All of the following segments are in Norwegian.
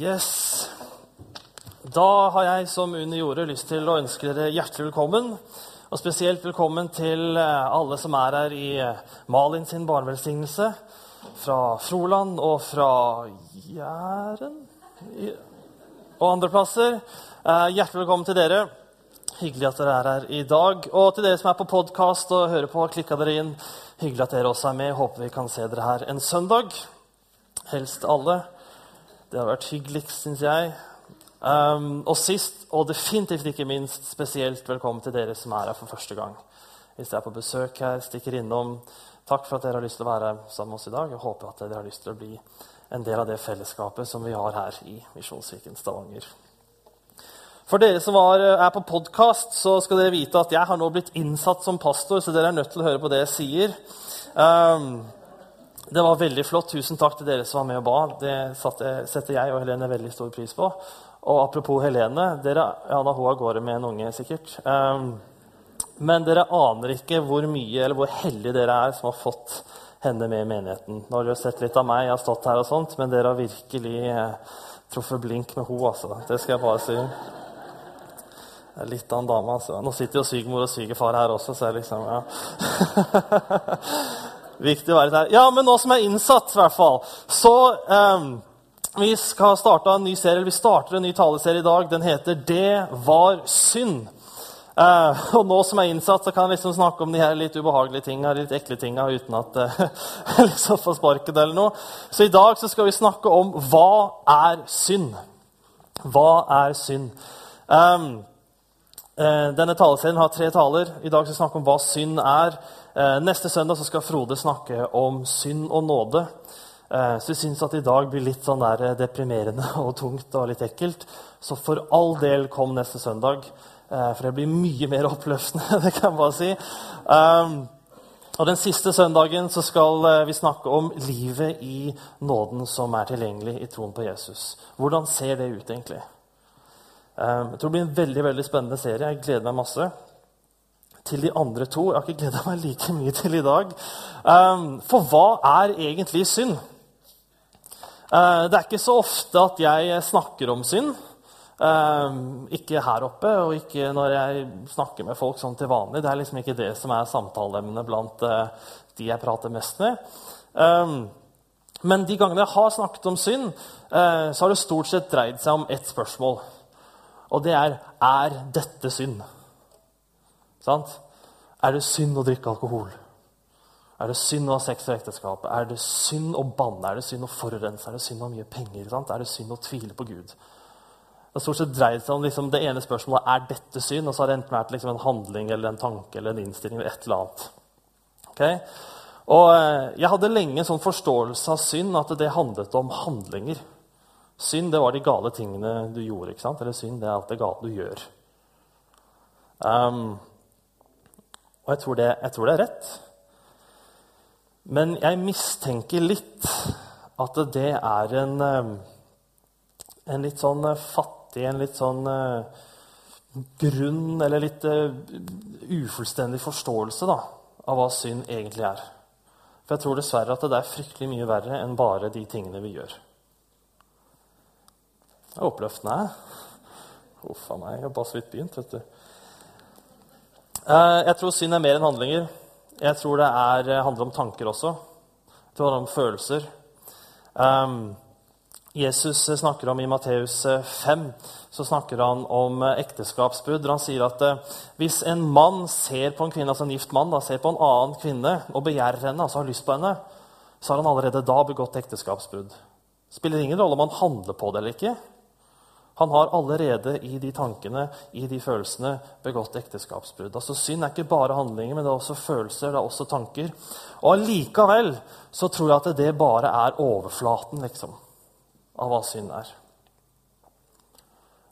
Yes. Da har jeg, som Unni gjorde, lyst til å ønske dere hjertelig velkommen. Og spesielt velkommen til eh, alle som er her i eh, Malin sin barnevelsignelse. Fra Froland og fra Jæren og andre plasser. Eh, Hjertelig velkommen til dere. Hyggelig at dere er her i dag. Og til dere som er på podkast og hører på, klikka dere inn. Hyggelig at dere også er med. Håper vi kan se dere her en søndag. Helst alle. Det har vært hyggeligst, syns jeg. Um, og sist, og definitivt ikke minst, spesielt velkommen til dere som er her for første gang. Hvis dere er på besøk her, stikker innom. Takk for at dere har lyst til å være sammen med oss i dag. Jeg håper at dere har lyst til å bli en del av det fellesskapet som vi har her i Misjonskirken Stavanger. For dere som var, er på podkast, så skal dere vite at jeg har nå blitt innsatt som pastor, så dere er nødt til å høre på det jeg sier. Um, det var veldig flott. Tusen takk til dere som var med og ba. Det setter jeg og Helene veldig stor pris på. Og apropos Helene dere, ja, da hun av gårde med en unge, sikkert. Um, men dere aner ikke hvor mye eller hvor heldige dere er som har fått henne med i menigheten. Nå har dere sett litt av meg, jeg har stått her og sånt, men dere har virkelig eh, truffet blink med henne. Altså. Det skal jeg bare si. Det er litt av en dame, altså. Nå sitter jo svigermor og svigerfar her også, så jeg liksom ja. Viktig å være der. Ja, men nå som jeg er innsatt, i hvert fall, så um, Vi skal starte en ny serie, vi starter en ny taleserie i dag. Den heter 'Det var synd'. Uh, og nå som jeg er innsatt, så kan jeg liksom snakke om de her litt ubehagelige tinga, litt ekle tinga, uten at uh, liksom får sparket eller noe. Så i dag så skal vi snakke om hva er synd? Hva er synd? Um, uh, denne taleserien har tre taler. I dag skal vi snakke om hva synd er. Eh, neste søndag skal Frode snakke om synd og nåde. Eh, så vi syns at i dag blir litt sånn der eh, deprimerende og tungt og litt ekkelt. Så for all del kom neste søndag. For det blir mye mer oppløftende, det kan jeg bare si. Og Den siste søndagen så skal vi snakke om livet i nåden som er tilgjengelig i troen på Jesus. Hvordan ser det ut egentlig? Jeg tror det blir en veldig veldig spennende serie. Jeg gleder meg masse. Til de andre to Jeg har ikke gleda meg like mye til i dag. Um, for hva er egentlig synd? Uh, det er ikke så ofte at jeg snakker om synd. Um, ikke her oppe, og ikke når jeg snakker med folk sånn til vanlig. Det er liksom ikke det som er samtaleemnet blant uh, de jeg prater mest med. Um, men de gangene jeg har snakket om synd, uh, så har det stort sett dreid seg om ett spørsmål. Og det er er dette synd? Sant? Er det synd å drikke alkohol? Er det synd å ha sex og ekteskap? Er det synd å banne? Er det synd å forurense? Er det synd å ha mye penger? Sant? Er det synd å tvile på Gud? Det stort sett dreid seg om liksom, det ene spørsmålet er dette synd, og så har det enten vært liksom, en handling eller en tanke eller en innstilling eller et eller annet. Okay? Og eh, Jeg hadde lenge en sånn forståelse av synd at det handlet om handlinger. Synd det var de gale tingene du gjorde. ikke sant? Eller synd det er alt det gale du gjør. Um, og jeg tror, det, jeg tror det er rett. Men jeg mistenker litt at det er en, eh, en litt sånn eh, fattig, en litt sånn eh, grunn Eller litt ufullstendig forståelse da, av hva synd egentlig er. For jeg tror dessverre at det er fryktelig mye verre enn bare de tingene vi gjør. Det er oppløftende. Huff a meg. Jeg har bare så vidt begynt. vet du. Eh, Jeg tror synd er mer enn handlinger. Jeg tror det er, eh, handler om tanker også. Jeg tror det handler om følelser. Um, Jesus snakker om i Matteus 5 så snakker han om eh, ekteskapsbrudd. Han sier at eh, hvis en mann ser på en kvinne, altså en gift mann da, ser på en annen kvinne og begjærer henne, altså har lyst på henne, så har han allerede da begått ekteskapsbrudd. Spiller ingen rolle om han handler på det eller ikke. Han har allerede i de tankene, i de følelsene, begått ekteskapsbrudd. Altså Synd er ikke bare handlinger, men det er også følelser, det er også tanker. Og allikevel så tror jeg at det bare er overflaten liksom, av hva synd er.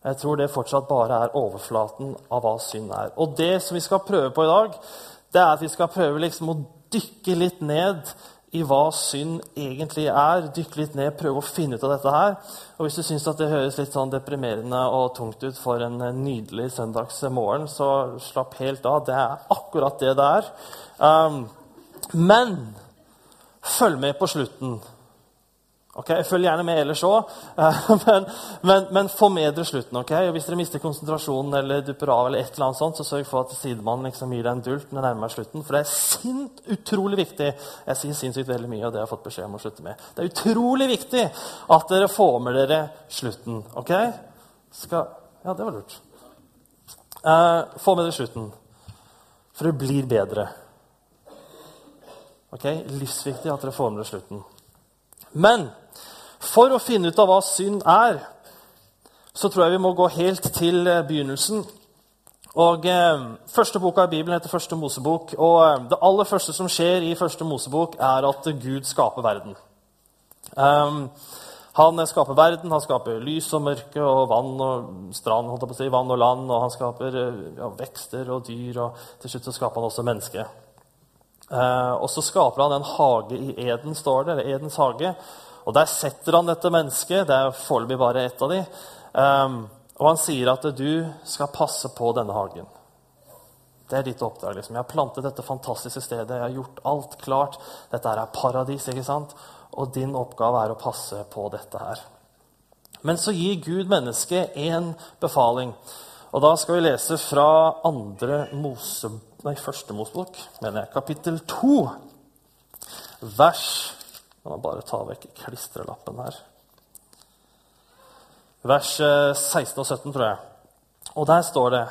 Jeg tror det fortsatt bare er overflaten av hva synd er. Og det som vi skal prøve på i dag, det er at vi skal prøve liksom å dykke litt ned i hva synd egentlig er. Dykke litt ned, prøve å finne ut av dette her. Og hvis du syns det høres litt sånn deprimerende og tungt ut for en nydelig søndagsmorgen, så slapp helt av. Det er akkurat det det er. Um, men følg med på slutten Ok, Følg gjerne med ellers òg, men, men, men, få med dere slutten. ok? Og Hvis dere mister konsentrasjonen eller dupper av, eller et eller annet sånt, så sørg for at sidemannen liksom gir deg en dult når det nærmer slutten. For det er sint, utrolig viktig. Jeg sier sinnssykt veldig mye, og det har jeg fått beskjed om å slutte med. Det er utrolig viktig at dere får med dere slutten. ok? Skal, ja, det var lurt. Uh, få med dere slutten, for det blir bedre. Ok? Livsviktig at dere får med dere slutten. Men for å finne ut av hva synd er, så tror jeg vi må gå helt til eh, begynnelsen. Og eh, Første boka i Bibelen heter Første Mosebok. og eh, Det aller første som skjer i Første Mosebok, er at Gud skaper verden. Um, han skaper verden, han skaper lys og mørke og vann og strand, holdt jeg på å si, vann og land. Og han skaper eh, ja, vekster og dyr, og til slutt så skaper han også mennesket. Uh, og så skaper han en hage i Eden, står det, eller Edens hage. Og Der setter han dette mennesket. Det er foreløpig bare ett av de, Um, og han sier at du skal passe på denne hagen. Det er ditt oppdrag. liksom. Jeg har plantet dette fantastiske stedet. Jeg har gjort alt klart. Dette er paradis. ikke sant? Og din oppgave er å passe på dette her. Men så gir Gud mennesket én befaling. Og da skal vi lese fra andre Mose, nei, første Mosebok, mener jeg, kapittel 2, vers La meg bare ta vekk klistrelappen her. Vers 16 eh, og 17, tror jeg. Og der står det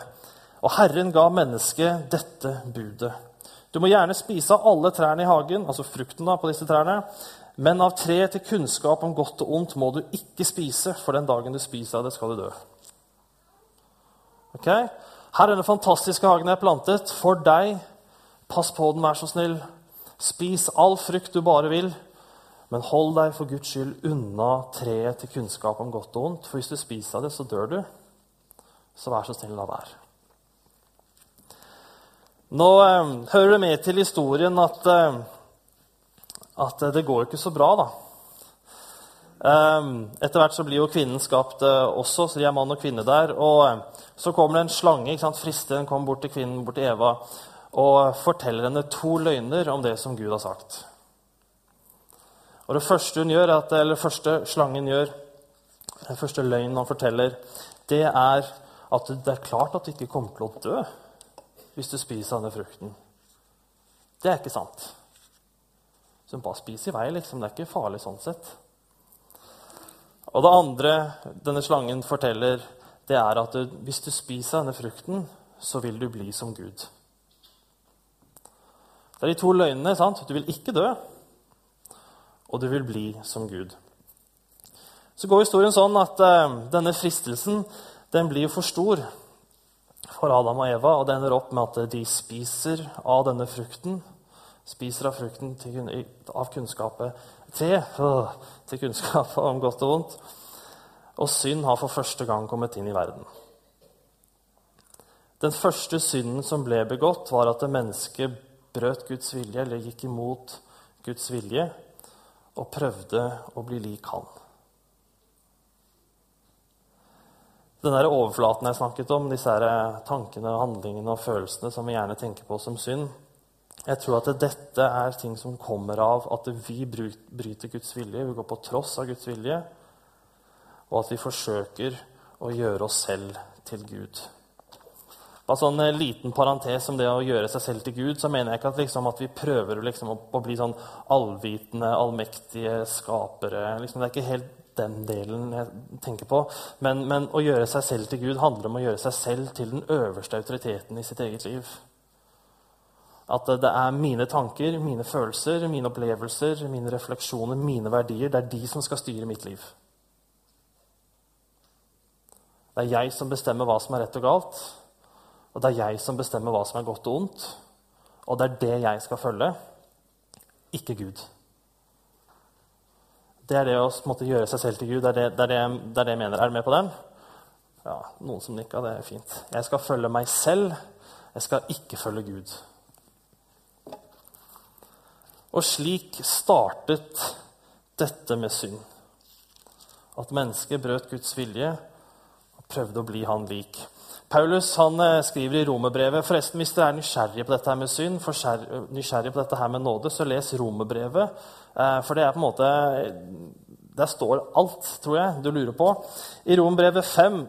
Og Herren ga mennesket dette budet. Du må gjerne spise av alle trærne i hagen, altså frukten da, på disse trærne, men av treet til kunnskap om godt og ondt må du ikke spise, for den dagen du spiser av det, skal du dø. Ok? Her er den fantastiske hagen jeg har plantet. For deg. Pass på den, vær så snill. Spis all frukt du bare vil. Men hold deg for Guds skyld unna treet til kunnskap om godt og vondt. For hvis du spiser av det, så dør du. Så vær så snill, la være. Nå eh, hører det med til historien at, eh, at det går ikke så bra, da. Eh, etter hvert så blir jo kvinnen skapt eh, også, så de er mann og kvinne der. Og eh, så kommer det en slange. ikke sant? Fristeren kommer bort til kvinnen, bort til Eva, og forteller henne to løgner om det som Gud har sagt. Og Det første gjør, at, eller første slangen gjør, den første løgnen han forteller, det er at det er klart at du ikke kommer til å dø hvis du spiser denne frukten. Det er ikke sant. Så bare spis i vei, liksom. Det er ikke farlig sånn sett. Og det andre denne slangen forteller, det er at du, hvis du spiser denne frukten, så vil du bli som Gud. Det er de to løgnene. sant? Du vil ikke dø og du vil bli som Gud. Så går historien sånn at uh, denne fristelsen den blir for stor for Adam og Eva, og det ender opp med at de spiser av denne frukten. Spiser av frukten til, av kunnskapet til, uh, til kunnskapet om godt og vondt. Og synd har for første gang kommet inn i verden. Den første synden som ble begått, var at mennesket brøt Guds vilje, eller gikk imot Guds vilje og prøvde å bli lik han. Den der overflaten jeg snakket om, disse her tankene, handlingene og følelsene som vi gjerne tenker på som synd Jeg tror at dette er ting som kommer av at vi bryter Guds vilje. Vi går på tross av Guds vilje, og at vi forsøker å gjøre oss selv til Gud. Bare sånn en liten parentes om det å gjøre seg selv til Gud, så mener jeg ikke at, liksom, at vi prøver liksom, å, bli sånn allvitende, allmektige skapere. Liksom, det er ikke helt den delen jeg tenker på. Men, men, å gjøre seg selv til Gud handler om å gjøre seg selv til den øverste autoriteten i sitt eget liv. At det er mine tanker, mine følelser, mine opplevelser, mine refleksjoner, mine verdier. Det er de som skal styre mitt liv. Det er jeg som bestemmer hva som er rett og galt. Og det er jeg som bestemmer hva som er godt og ondt. Og det er det jeg skal følge, ikke Gud. Det er det å måtte, gjøre seg selv til Gud. Det er det, det, er det, det er jeg mener. Er du med på den? Ja, Noen som nikka. Det er fint. Jeg skal følge meg selv. Jeg skal ikke følge Gud. Og slik startet dette med synd. At mennesket brøt Guds vilje prøvde å bli han lik. Paulus han eh, skriver i romerbrevet forresten, Hvis dere er nysgjerrige på dette her med synd, nysgjerrige på dette her med nåde, så les romerbrevet. Eh, for det er på en måte Der står alt, tror jeg, du lurer på. I romerbrevet 5,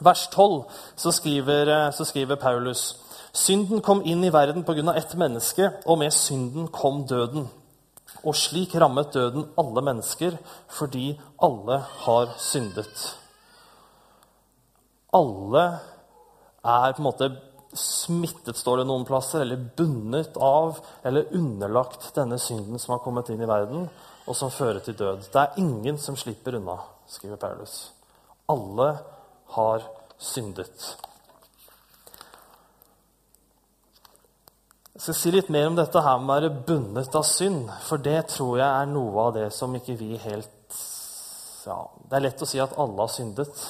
vers 12, så skriver, eh, så skriver Paulus Synden kom inn i verden pga. ett menneske, og med synden kom døden. Og slik rammet døden alle mennesker fordi alle har syndet. Alle er på en måte smittet, står det noen plasser, eller bundet av eller underlagt denne synden som har kommet inn i verden, og som fører til død. Det er ingen som slipper unna, skriver Paulus. Alle har syndet. Jeg skal si litt mer om dette her med å være bundet av synd. For det tror jeg er noe av det som ikke vi helt ja, Det er lett å si at alle har syndet.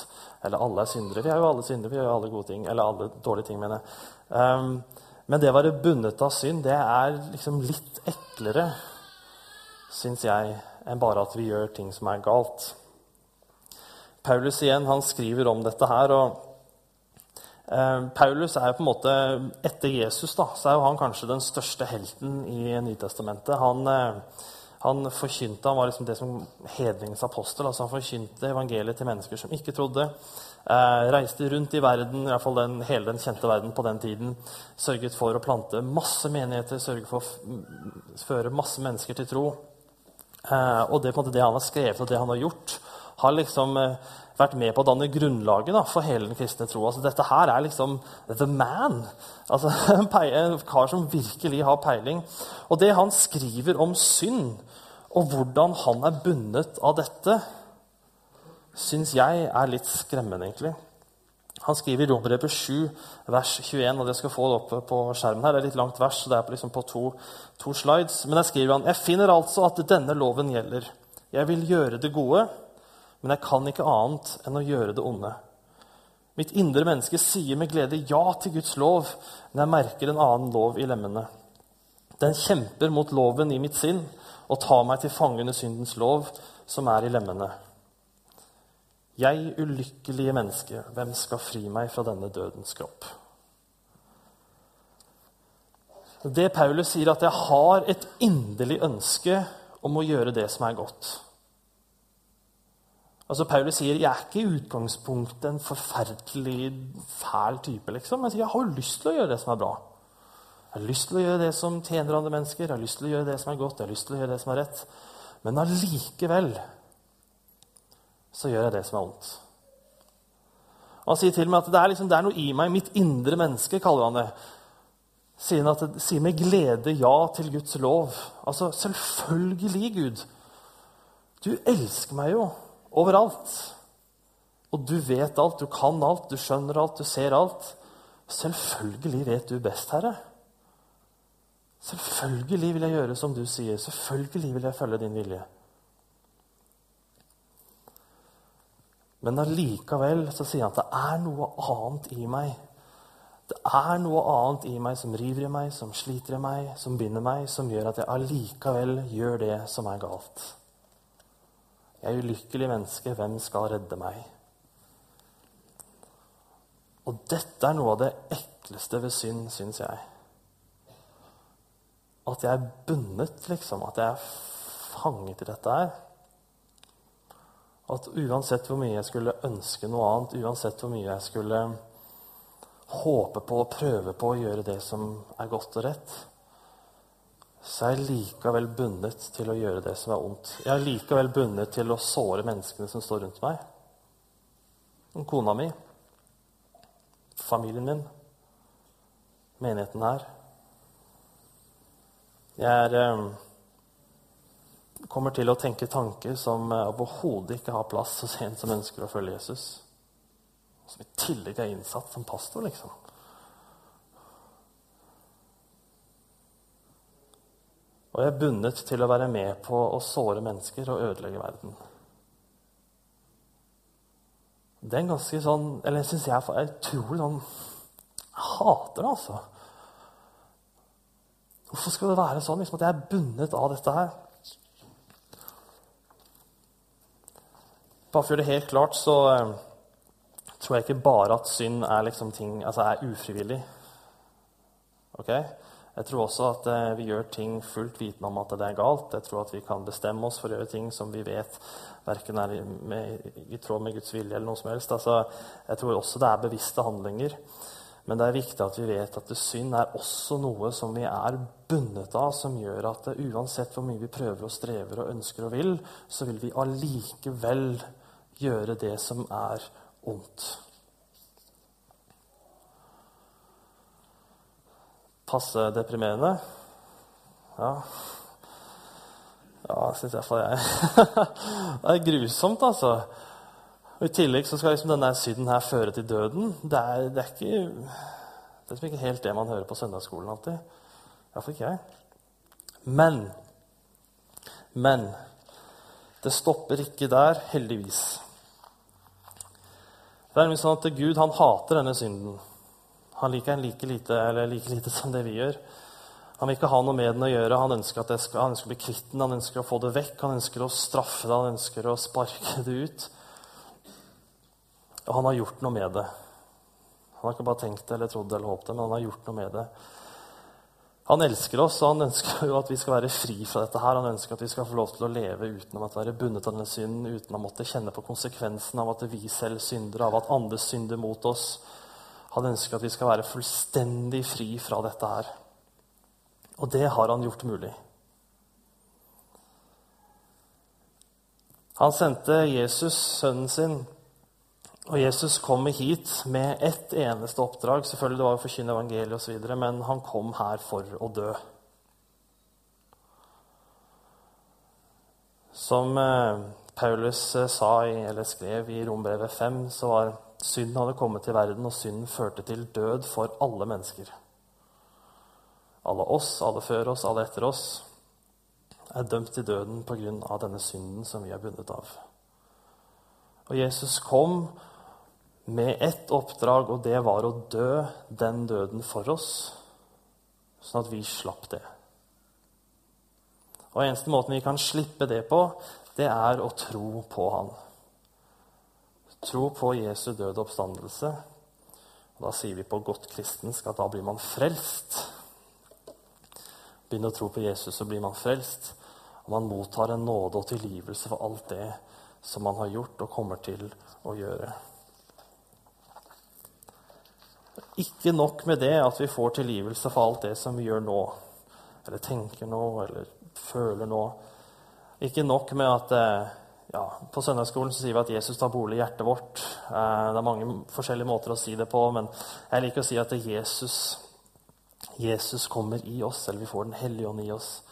Eller alle er syndere. Vi er jo alle syndere. Vi gjør jo alle gode ting. Eller alle dårlige ting, mener jeg. Um, men det å være bundet av synd, det er liksom litt eklere, syns jeg, enn bare at vi gjør ting som er galt. Paulus igjen, han skriver om dette her. og Eh, Paulus er jo på en måte, Etter Jesus da, så er jo han kanskje den største helten i Nytestamentet. Han, eh, han forkynte, han var liksom det som hedningens apostel. altså Han forkynte evangeliet til mennesker som ikke trodde. Eh, reiste rundt i verden, i hvert fall den, hele den kjente verden på den tiden. Sørget for å plante masse menigheter, sørget for å føre masse mennesker til tro. Eh, og det, på en måte, det han har skrevet og det han har gjort, har liksom eh, vært med på å danne grunnlaget da, for hele den kristne tro. Altså, dette her er liksom the man. Altså, en kar som virkelig har peiling. Og det han skriver om synd, og hvordan han er bundet av dette, syns jeg er litt skremmende, egentlig. Han skriver i Romerbrevet 7, vers 21, og det skal få det oppe på skjermen her. Det er litt langt vers, så det er på, liksom på to, to slides. Men der skriver han Jeg finner altså at denne loven gjelder. Jeg vil gjøre det gode men jeg kan ikke annet enn å gjøre det onde. Mitt indre menneske sier med glede ja til Guds lov, men jeg merker en annen lov i lemmene. Den kjemper mot loven i mitt sinn og tar meg til fange under syndens lov, som er i lemmene. Jeg ulykkelige menneske, hvem skal fri meg fra denne dødens kropp? Det Paulus sier, at jeg har et inderlig ønske om å gjøre det som er godt. Altså Paulus sier jeg er ikke i utgangspunktet en forferdelig fæl type. liksom. Men jeg har lyst til å gjøre det som er bra. Jeg har lyst til å gjøre det som tjener andre mennesker, jeg har lyst til å gjøre det som er godt, jeg har lyst til å gjøre det som er rett. Men allikevel så gjør jeg det som er vondt. Og Han sier til meg at det er, liksom, det er noe i meg, mitt indre menneske, kaller han det. Sier han at sier med glede ja til Guds lov. Altså, selvfølgelig, Gud. Du elsker meg jo overalt. Og du vet alt, du kan alt, du skjønner alt, du ser alt. Selvfølgelig vet du best, Herre. Selvfølgelig vil jeg gjøre som du sier. Selvfølgelig vil jeg følge din vilje. Men allikevel så sier han at det er noe annet i meg. Det er noe annet i meg som river i meg, som sliter i meg, som binder meg, som gjør at jeg allikevel gjør det som er galt. Jeg er ulykkelig menneske. Hvem skal redde meg? Og dette er noe av det ekleste ved synd, syns jeg. At jeg er bundet, liksom. At jeg er fanget i dette her. At uansett hvor mye jeg skulle ønske noe annet, uansett hvor mye jeg skulle håpe på og prøve på å gjøre det som er godt og rett, så er jeg likevel bundet til å gjøre det som er ondt. Jeg er likevel bundet til å såre menneskene som står rundt meg. Kona mi, familien min, menigheten her. Jeg er, eh, kommer til å tenke tanker som eh, overhodet ikke har plass hos en som ønsker å følge Jesus. Som i tillegg er innsatt som pastor, liksom. Og jeg er bundet til å være med på å såre mennesker og ødelegge verden. Det er en ganske sånn Eller syns jeg er utrolig sånn Jeg hater det, altså. Hvorfor skal det være sånn liksom, at jeg er bundet av dette her? Bare for å gjøre det helt klart, så eh, tror jeg ikke bare at synd er, liksom ting, altså er ufrivillig. Ok? Jeg tror også at eh, vi gjør ting fullt vitende om at det er galt. Jeg tror at vi kan bestemme oss for å gjøre ting som vi vet verken er i, tråd med Guds vilje. eller noe som helst. Altså, jeg tror også det er bevisste handlinger. Men det er viktig at vi vet at synd er også noe som vi er bundet av, som gjør at uansett hvor mye vi prøver og strever og ønsker og vil, så vil vi allikevel gjøre det som er ondt. Passe deprimerende. Ja, ja syns iallfall jeg. det er grusomt, altså. Og I tillegg så skal liksom denne synden her føre til døden. Det er, det er ikke det er liksom ikke helt det man hører på søndagsskolen alltid. Iallfall ikke jeg. Men Men det stopper ikke der, heldigvis. Det er nemlig sånn at Gud han hater denne synden. Han liker den like lite, eller like lite som det vi gjør. Han vil ikke ha noe med den å gjøre. Han ønsker, at skal, han ønsker å bli kvitt den, han ønsker å få det vekk, han ønsker å straffe det, han ønsker å sparke det ut. Og han har gjort noe med det. Han har ikke bare tenkt det eller trodd det eller håpet det, men han har gjort noe med det. Han elsker oss, og han ønsker jo at vi skal være fri fra dette. her. Han ønsker at vi skal få lov til å leve uten å være bundet av denne synden, uten å måtte kjenne på konsekvensen av at vi selv synder, av at andre synder mot oss. Han ønsker at vi skal være fullstendig fri fra dette her. Og det har han gjort mulig. Han sendte Jesus, sønnen sin, og Jesus kom hit med ett eneste oppdrag. Selvfølgelig det var å forkynne evangeliet osv., men han kom her for å dø. Som eh, Paulus eh, sa eller skrev i Rombrevet 5, så var Synden hadde kommet til verden, og synden førte til død for alle mennesker. Alle oss, alle før oss, alle etter oss er dømt til døden pga. denne synden som vi er bundet av. Og Jesus kom med ett oppdrag, og det var å dø den døden for oss, sånn at vi slapp det. Og eneste måten vi kan slippe det på, det er å tro på Han. Tro på Jesu døde oppstandelse. Og da sier vi på godt kristensk at da blir man frelst. Begynner å tro på Jesus, så blir man frelst. Og man mottar en nåde og tilgivelse for alt det som man har gjort og kommer til å gjøre. Ikke nok med det at vi får tilgivelse for alt det som vi gjør nå, eller tenker nå, eller føler nå. Ikke nok med at eh, ja, På søndagsskolen sier vi at Jesus tar bolig i hjertet vårt. Eh, det er mange forskjellige måter å si det på, men jeg liker å si at Jesus, Jesus kommer i oss, eller vi får Den hellige ånd i oss,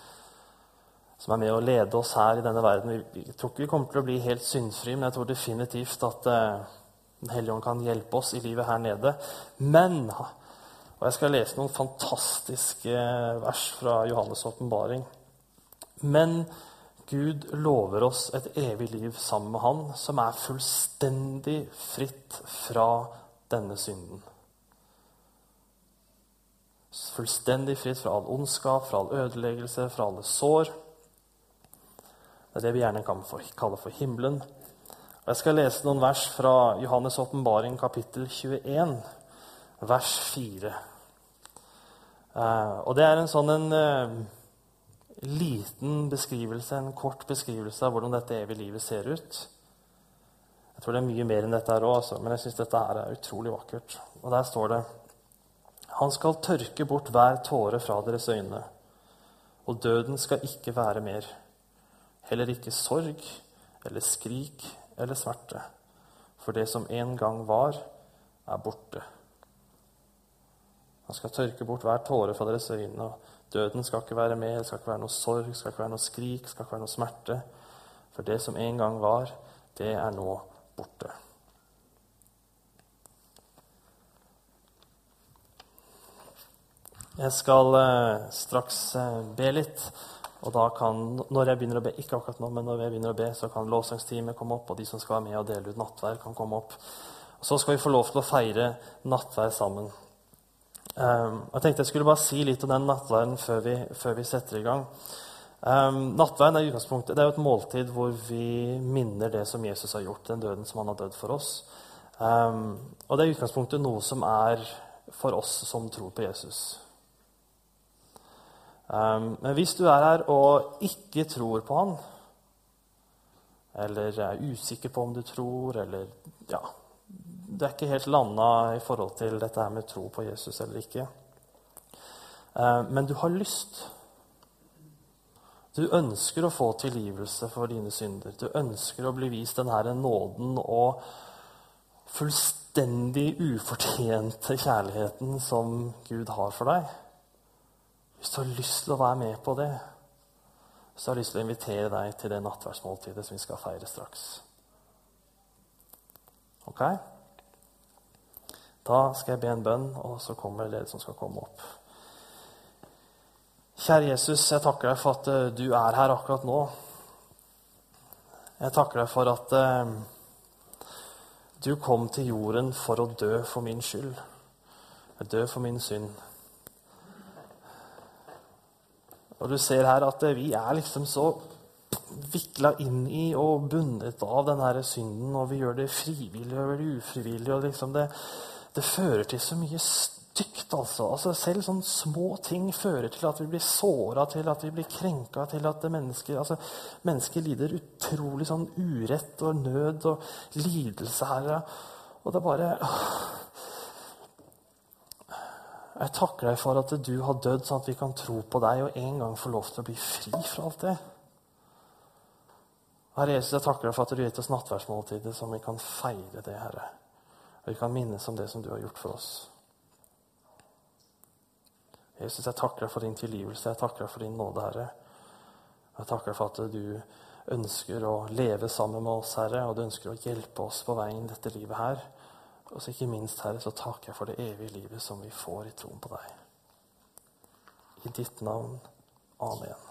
som er med å lede oss her i denne verden. Jeg tror ikke vi kommer til å bli helt syndfri, men jeg tror definitivt at uh, Den hellige ånd kan hjelpe oss i livet her nede. Men Og jeg skal lese noen fantastiske vers fra Johannes' åpenbaring. Men Gud lover oss et evig liv sammen med Han, som er fullstendig fritt fra denne synden. Fullstendig fritt fra all ondskap, fra all ødeleggelse, fra alle sår. Det er det vi gjerne kan kalle for himmelen. Og jeg skal lese noen vers fra Johannes' åpenbaring, kapittel 21, vers 4. Eh, og det er en sånn en eh, liten beskrivelse, en kort beskrivelse av hvordan dette evige livet ser ut. Jeg tror det er mye mer enn dette her òg, altså, men jeg syns dette her er utrolig vakkert. Og der står det Han skal tørke bort hver tåre fra deres øyne, og døden skal ikke være mer. Heller ikke sorg eller skrik eller smerte. For det som en gang var, er borte. Han skal tørke bort hver tåre fra deres øyne. og Døden skal ikke være med, det skal ikke være noe sorg, skal ikke være noe skrik, skal ikke være noe smerte. For det som en gang var, det er nå borte. Jeg skal eh, straks eh, be litt. Og da kan, når jeg begynner å be, ikke akkurat nå, men når jeg begynner å be, så kan lovsangsteamet komme opp, og de som skal være med og dele ut nattvær, kan komme opp. Så skal vi få lov til å feire nattvær sammen. Um, jeg tenkte jeg skulle bare si litt om den nattverden før vi, før vi setter i gang. Um, nattverden er, utgangspunktet, det er jo et måltid hvor vi minner det som Jesus har gjort, den døden som han har dødd for oss. Um, og det er i utgangspunktet noe som er for oss som tror på Jesus. Men hvis du er her og ikke tror på han, eller er usikker på om du tror, eller ja, Du er ikke helt landa i forhold til dette her med tro på Jesus eller ikke. Uh, men du har lyst. Du ønsker å få tilgivelse for dine synder. Du ønsker å bli vist denne nåden og fullstendig ufortjente kjærligheten som Gud har for deg. Hvis du har lyst til å være med på det, så har jeg lyst til å invitere deg til det nattverdsmåltidet som vi skal feire straks. Ok? Da skal jeg be en bønn, og så kommer dere som skal komme opp. Kjære Jesus, jeg takker deg for at uh, du er her akkurat nå. Jeg takker deg for at uh, du kom til jorden for å dø for min skyld. Dø for min synd. Og du ser her at vi er liksom så vikla inn i og bundet av den her synden, og vi gjør det frivillig og ufrivillig. og liksom det, det, fører til så mye stygt. altså. altså selv sånne små ting fører til at vi blir såra, til at vi blir krenka, til at mennesker, altså, mennesker lider utrolig sånn urett og nød og lidelse her. Og det er bare jeg takker deg for at du har dødd, sånn at vi kan tro på deg og en gang få lov til å bli fri fra alt det. Herre Jesus, jeg takker deg for at du har gitt oss nattverdsmåltidet, så vi kan feire det, Herre. Og vi kan minnes om det som du har gjort for oss. Jesus, jeg takker deg for din tilgivelse, jeg takker deg for din nåde, Herre. Jeg takker deg for at du ønsker å leve sammen med oss, Herre, og du ønsker å hjelpe oss på veien dette livet her. Og så ikke minst, Herre, så takker jeg for det evige livet som vi får i troen på deg. I ditt navn. Amen.